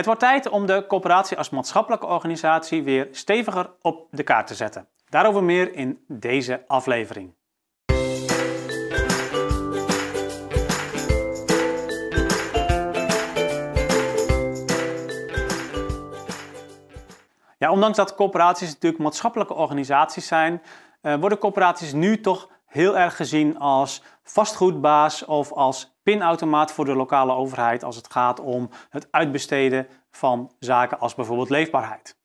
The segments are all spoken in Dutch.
Het wordt tijd om de coöperatie als maatschappelijke organisatie weer steviger op de kaart te zetten. Daarover meer in deze aflevering. Ja, ondanks dat coöperaties natuurlijk maatschappelijke organisaties zijn, uh, worden coöperaties nu toch heel erg gezien als vastgoedbaas of als pinautomaat voor de lokale overheid als het gaat om het uitbesteden van zaken als bijvoorbeeld leefbaarheid.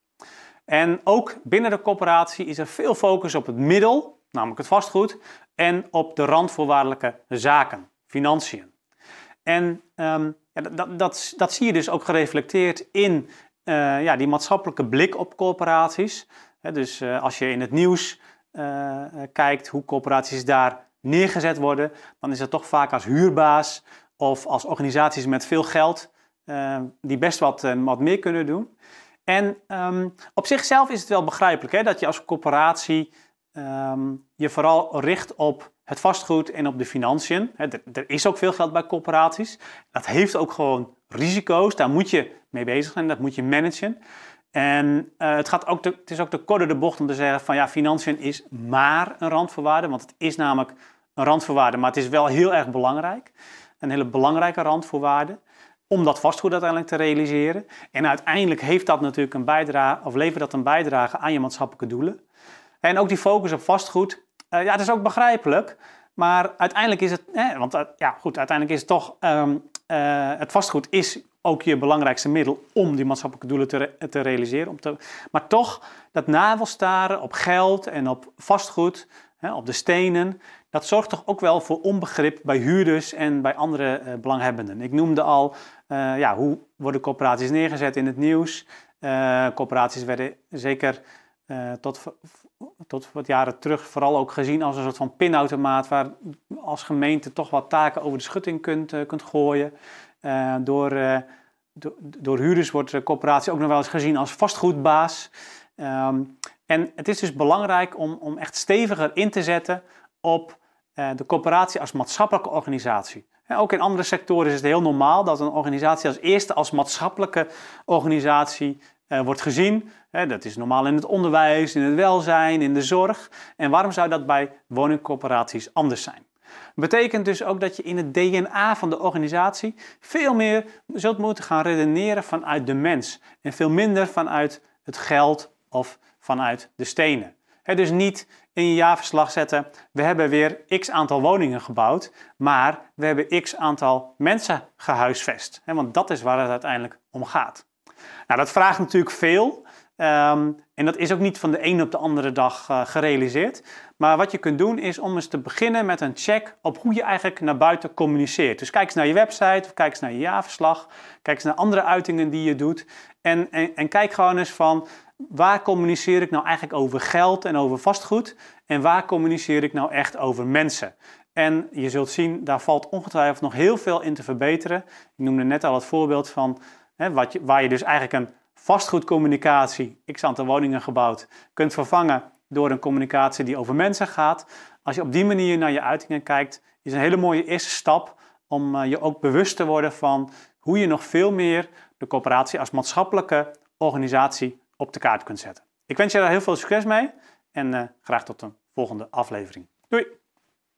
En ook binnen de coöperatie is er veel focus op het middel, namelijk het vastgoed, en op de randvoorwaardelijke zaken, financiën. En um, ja, dat, dat, dat, zie je dus ook gereflecteerd in uh, ja, die maatschappelijke blik op coöperaties. dus uh, als je in het nieuws uh, kijkt hoe coöperaties daar neergezet worden, dan is het toch vaak als huurbaas of als organisaties met veel geld die best wat, wat meer kunnen doen. En um, op zichzelf is het wel begrijpelijk hè, dat je als corporatie um, je vooral richt op het vastgoed en op de financiën. Er, er, is ook veel geld bij corporaties. Dat heeft ook gewoon risico's. Daar moet je mee bezig zijn, dat moet je managen. En uh, het, gaat ook het is ook te korte de bocht om te zeggen van ja, financiën is maar een randvoorwaarde. Want het is namelijk een randvoorwaarde, maar het is wel heel erg belangrijk. Een hele belangrijke randvoorwaarde om dat vastgoed uiteindelijk te realiseren. En uiteindelijk heeft dat natuurlijk een bijdrage, of levert dat een bijdrage aan je maatschappelijke doelen. En ook die focus op vastgoed, uh, ja, het is ook begrijpelijk. Maar uiteindelijk is het, want uh, ja, goed, uiteindelijk is het toch, uh, het vastgoed is ook je belangrijkste middel om die maatschappelijke doelen te, te realiseren. Om te, maar toch, dat navelstaren op geld en op vastgoed, hè, op de stenen, dat zorgt toch ook wel voor onbegrip bij huurders en bij andere uh, belanghebbenden. Ik noemde al, uh, ja, hoe worden coöperaties neergezet in het nieuws. Uh, coöperaties werden zeker tot, tot wat jaren terug vooral ook gezien als een soort van pinautomaat, waar als gemeente toch wat taken over de schutting kunt, kunt gooien. Door, door, door huurders wordt de coöperatie ook nog wel eens gezien als vastgoedbaas. Um, en het is dus belangrijk om, om echt steviger in te zetten op uh, de coöperatie als maatschappelijke organisatie. Ook in andere sectoren is het heel normaal dat een organisatie als eerste als maatschappelijke organisatie wordt gezien. dat is normaal in het onderwijs, in het welzijn, in de zorg. En waarom zou dat bij woningcoöperaties anders zijn? Betekent dus ook dat je in het DNA van de organisatie veel meer zult moeten gaan redeneren vanuit de mens en veel minder vanuit het geld of vanuit de stenen. dus niet in je jaarverslag zetten, we hebben weer x aantal woningen gebouwd, maar we hebben x aantal mensen gehuisvest. want dat is waar het uiteindelijk om gaat. Nou, dat vraagt natuurlijk veel. Um, en dat is ook niet van de een op de andere dag uh, gerealiseerd. Maar wat je kunt doen is om eens te beginnen met een check op hoe je eigenlijk naar buiten communiceert. Dus kijk eens naar je website of kijk eens naar je jaarverslag. Kijk eens naar andere uitingen die je doet. En, en, kijk gewoon eens van waar communiceer ik nou eigenlijk over geld en over vastgoed? En waar communiceer ik nou echt over mensen? En je zult zien, daar valt ongetwijfeld nog heel veel in te verbeteren. Ik noemde net al het voorbeeld van hè, wat waar je dus eigenlijk een vastgoedcommunicatie, x aantal woningen gebouwd, kunt vervangen door een communicatie die over mensen gaat. Als je op die manier naar je uitingen kijkt, is een hele mooie eerste stap om uh, je ook bewust te worden van hoe je nog veel meer de coöperatie als maatschappelijke organisatie op de kaart kunt zetten. Ik wens je daar heel veel succes mee en uh, graag tot een volgende aflevering. Doei!